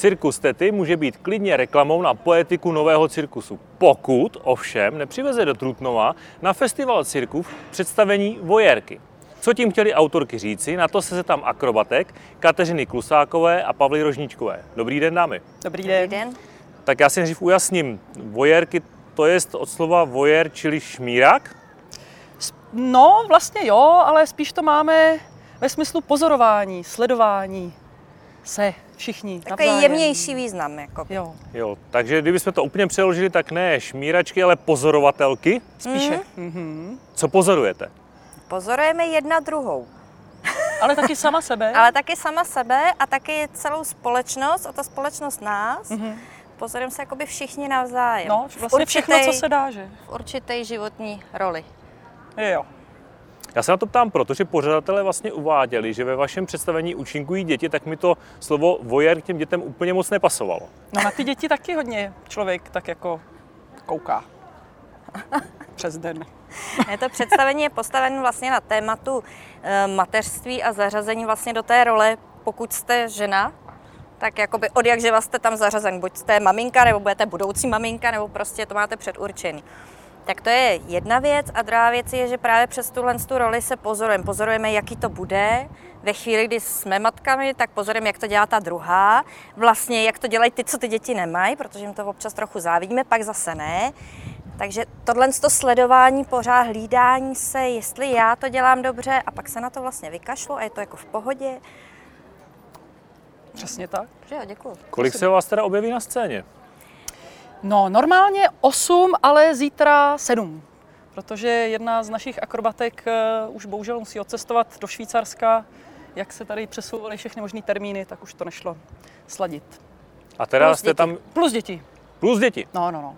Cirkus Tety může být klidně reklamou na poetiku nového cirkusu, pokud ovšem nepřiveze do Trutnova na festival cirků představení Vojerky. Co tím chtěli autorky říci, na to se tam akrobatek Kateřiny Klusákové a Pavly Rožníčkové. Dobrý den, dámy. Dobrý den. Dobrý den. Tak já si nejdřív ujasním. Vojerky to je od slova vojer, čili šmírak? No, vlastně jo, ale spíš to máme ve smyslu pozorování, sledování se všichni Takový navzájem. jemnější význam. Jako. Jo, Jo, takže kdybychom to úplně přeložili, tak ne šmíračky, ale pozorovatelky. spíše. Mm-hmm. Co pozorujete? Pozorujeme jedna druhou, Ale taky sama sebe. ale taky sama sebe a taky celou společnost a ta společnost nás. Mhm. Pozorujeme se jakoby všichni navzájem. No, V vlastně všechno, co určitej- se dá, že? V určité životní roli. Jo. Já se na to ptám, protože pořadatelé vlastně uváděli, že ve vašem představení účinkují děti, tak mi to slovo vojer k těm dětem úplně moc nepasovalo. No na ty děti taky hodně člověk tak jako kouká. Přes den. Je to představení je postavené vlastně na tématu eh, mateřství a zařazení vlastně do té role, pokud jste žena, tak jakoby od jak živa jste tam zařazen. Buď jste maminka, nebo budete budoucí maminka, nebo prostě to máte předurčený. Tak to je jedna věc. A druhá věc je, že právě přes tuhle tu roli se pozorujeme. Pozorujeme, jaký to bude. Ve chvíli, kdy jsme matkami, tak pozorujeme, jak to dělá ta druhá. Vlastně, jak to dělají ty, co ty děti nemají, protože jim to občas trochu závidíme, pak zase ne. Takže tohle to sledování, pořád hlídání se, jestli já to dělám dobře a pak se na to vlastně vykašlu a je to jako v pohodě. Přesně tak. Že jo, děkuju. Kolik se vás teda objeví na scéně? No, normálně 8, ale zítra 7. Protože jedna z našich akrobatek uh, už bohužel musí odcestovat do Švýcarska. Jak se tady přesouvaly všechny možné termíny, tak už to nešlo sladit. A teda Plus jste děti. tam Plus děti. plus děti. No, no, no.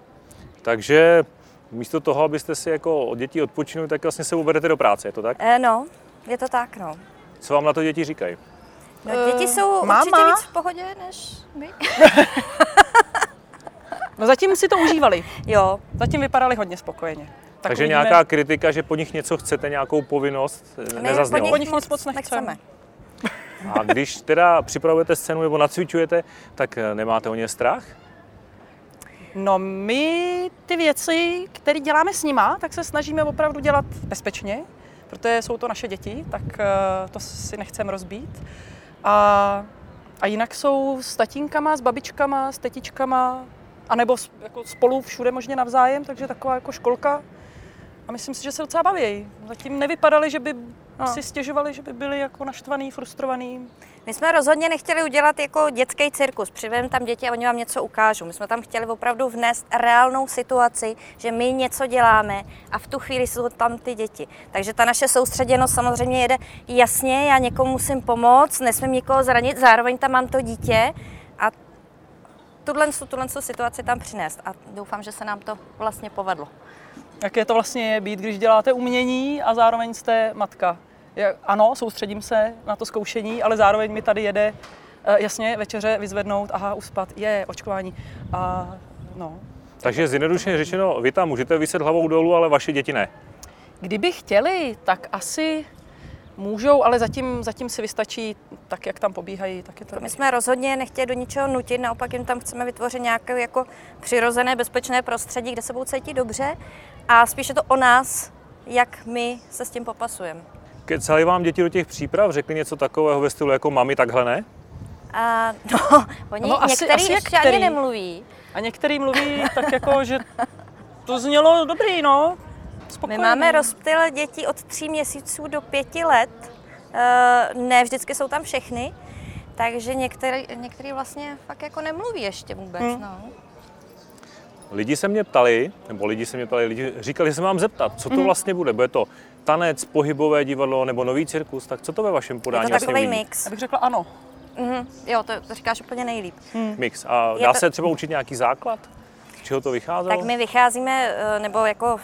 Takže místo toho, abyste si jako od dětí odpočinuli, tak vlastně se uberete do práce, je to tak? E, no, je to tak, no. Co vám na to děti říkají? no děti Eh, jsou máma? určitě víc v pohodě než my. No zatím si to užívali. Jo, Zatím vypadali hodně spokojeně. Tak Takže uvidíme. nějaká kritika, že po nich něco chcete, nějakou povinnost, my nezaznělo. Po nich nic moc nechceme. nechceme. A když teda připravujete scénu nebo nacvičujete, tak eh, nemáte o ně strach? No my ty věci, které děláme s nima, tak se snažíme opravdu dělat bezpečně, protože jsou to naše děti, tak eh, to si nechceme rozbít. A, a jinak jsou s tatínkama, s babičkama, s tetičkama, anebo jako spolu všude možně navzájem, takže taková jako školka. A myslím si, že se docela baví. Zatím nevypadali, že by No. si stěžovali, že by byli jako naštvaný, frustrovaný. My jsme rozhodně nechtěli udělat jako dětský cirkus. Přivem tam děti a oni vám něco ukážou. My jsme tam chtěli opravdu vnést reálnou situaci, že my něco děláme a v tu chvíli jsou tam ty děti. Takže ta naše soustředěnost samozřejmě jede jasně, já někomu musím pomoct, nesmím nikoho zranit, zároveň tam mám to dítě a tuhle, tuhle situaci tam přinést. A doufám, že se nám to vlastně povedlo. Jaké to vlastně je být, když děláte umění a zároveň jste matka? Ano, soustředím se na to zkoušení, ale zároveň mi tady jede eh, jasně večeře vyzvednout, aha, uspat, je, očkování. A no, Takže zjednodušeně řečeno, vy tam můžete vyset hlavou dolů, ale vaše děti ne. kdyby chtěli, tak asi můžou, ale zatím, zatím si vystačí tak, jak tam pobíhají, tak je to My jsme rozhodně nechtěli do ničeho nutit, naopak jim tam chceme vytvořit nějaké jako přirozené, bezpečné prostředí, kde se budou cítit dobře a spíš je to o nás, jak my se s tím popasujeme. Kecali vám děti do těch příprav, řekli něco takového ve stylu jako mami, takhle ne? A no, oni No, asi- některý asi ještě ani nemluví. A některý mluví tak jako, že to znělo dobrý, no. My Spokojený. máme rozptyl dětí od tří měsíců do pěti let. Eh, Ne vždycky jsou tam všechny, takže některý, některý vlastně fakt jako nemluví ještě vůbec. Hmm. No. Lidi se mě ptali, nebo lidi se mě ptali, lidi říkali, že se mám zeptat, co to Mhm. vlastně bude. Bude to tanec, pohybové divadlo nebo nový cirkus, tak co to ve vašem Je podání to vlastně takový uvidí? mix. Já bych řekla ano. Mhm. Jo, to, to říkáš úplně nejlíp. Mix. A Je dá to- se třeba učit nějaký základ? Z čeho to vycházelo? Tak my vycházíme, eh, nebo jako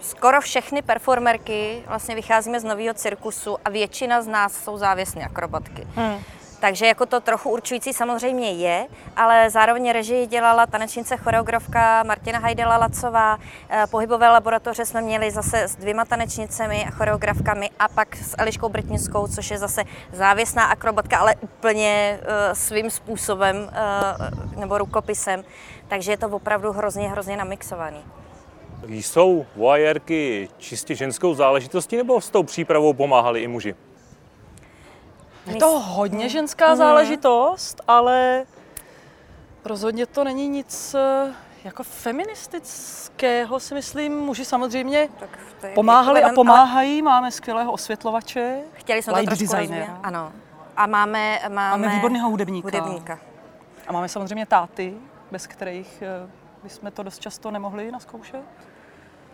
skoro všechny performerky vlastně vycházíme z nového cirkusu a většina z nás jsou závěsné akrobatky. Hmm. Takže jako to trochu určující samozřejmě je, ale zároveň režii dělala tanečnice choreografka Martina Hajdela Lacová. Eh, pohybové laboratoře jsme měli zase s dvěma tanečnicemi a choreografkami a pak s Eliškou Britnickou, což je zase závěsná akrobatka, ale úplně uh, svým způsobem uh, nebo rukopisem. Takže je to opravdu hrozně, hrozně namixovaný. Jsou voajerky čistě ženskou záležitostí nebo s tou přípravou pomáhali i muži? Je to hodně ženská záležitost, ale rozhodně to není nic eh, jako feministického, si myslím. Muži samozřejmě Tak to je pomáhali a jako- pomáhají. Máme skvělého osvětlovače, Chtěli jsme to light trošku designera. rozvíjet. Ano. A máme, máme, Máme výborného hudebníka. hudebníka. A máme samozřejmě táty, bez kterých eh, bychom to dost často nemohli naskoušet.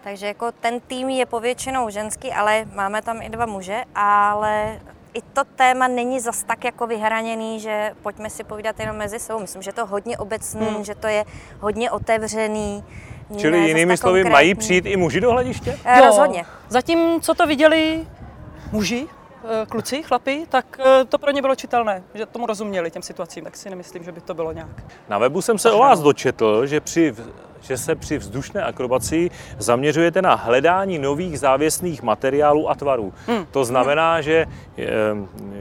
Takže jako ten tým je povětšinou ženský, ale máme tam i dva muže, ale i to téma není zas tak jako vyhraněný, že pojďme si povídat jenom mezi sebou. Myslím, že to je hodně obecný, Hmm. že to je hodně otevřený. Čili ne jinými slovy, konkrétní. mají přijít i muži do hlediště? Eh, Rozhodně. Zatím, co to viděli muži, eh, kluci, chlapi, tak eh, to pro ně bylo čitelné, že tomu rozuměli těm situacím, tak si nemyslím, že by to bylo nějak. Na webu jsem se o vás dočetl, že, při, že se při vzdušné akrobaci zaměřujete na hledání nových závěsných materiálů a tvarů. Hmm. To znamená, že eh,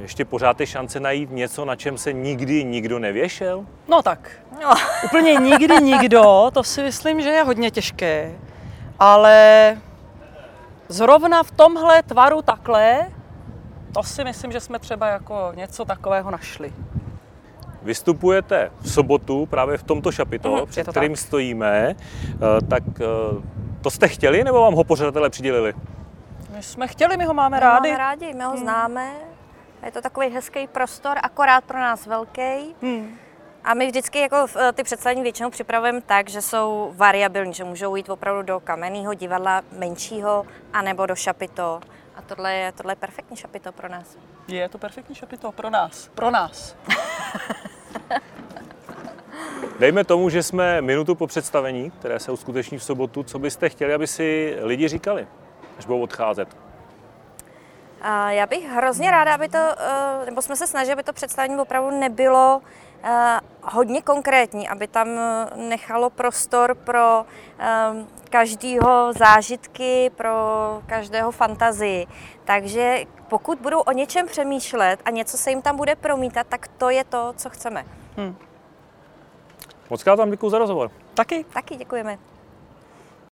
ještě pořád je šance najít něco, na čem se nikdy nikdo nevěšel? No tak, No. úplně nikdy nikdo, to si myslím, že je hodně těžké, ale zrovna v tomhle tvaru takhle, to si myslím, že jsme třeba jako něco takového našli. Vystupujete v sobotu právě v tomto šapito, je před to kterým tak. stojíme, eh, tak eh, to jste chtěli nebo vám ho pořadatelé přidělili? My jsme chtěli, my ho máme My ho rádi. Máme rádi, my ho známe. Je to takový hezký prostor, akorát pro nás velký. Hmm. A my vždycky jako eh, ty představení většinou připravujeme tak, že jsou variabilní, že můžou jít opravdu do kamenného divadla menšího, anebo do šapito. A tohle je, tohle je perfektní šapito pro nás. Je to perfektní šapito pro nás. Pro nás. Dejme tomu, že jsme minutu po představení, které se uskuteční v sobotu. Co byste chtěli, aby si lidi říkali, až budou odcházet? A já bych hrozně ráda, aby to, eh, nebo jsme se snažili, aby to představení opravdu nebylo eh, hodně konkrétní, aby tam eh, nechalo prostor pro každého zážitky, pro každého fantazii. Takže pokud budou o něčem přemýšlet a něco se jim tam bude promítat, tak to je to, co chceme. Moc krát vám děkuji za rozhovor. Taky Taky děkujeme.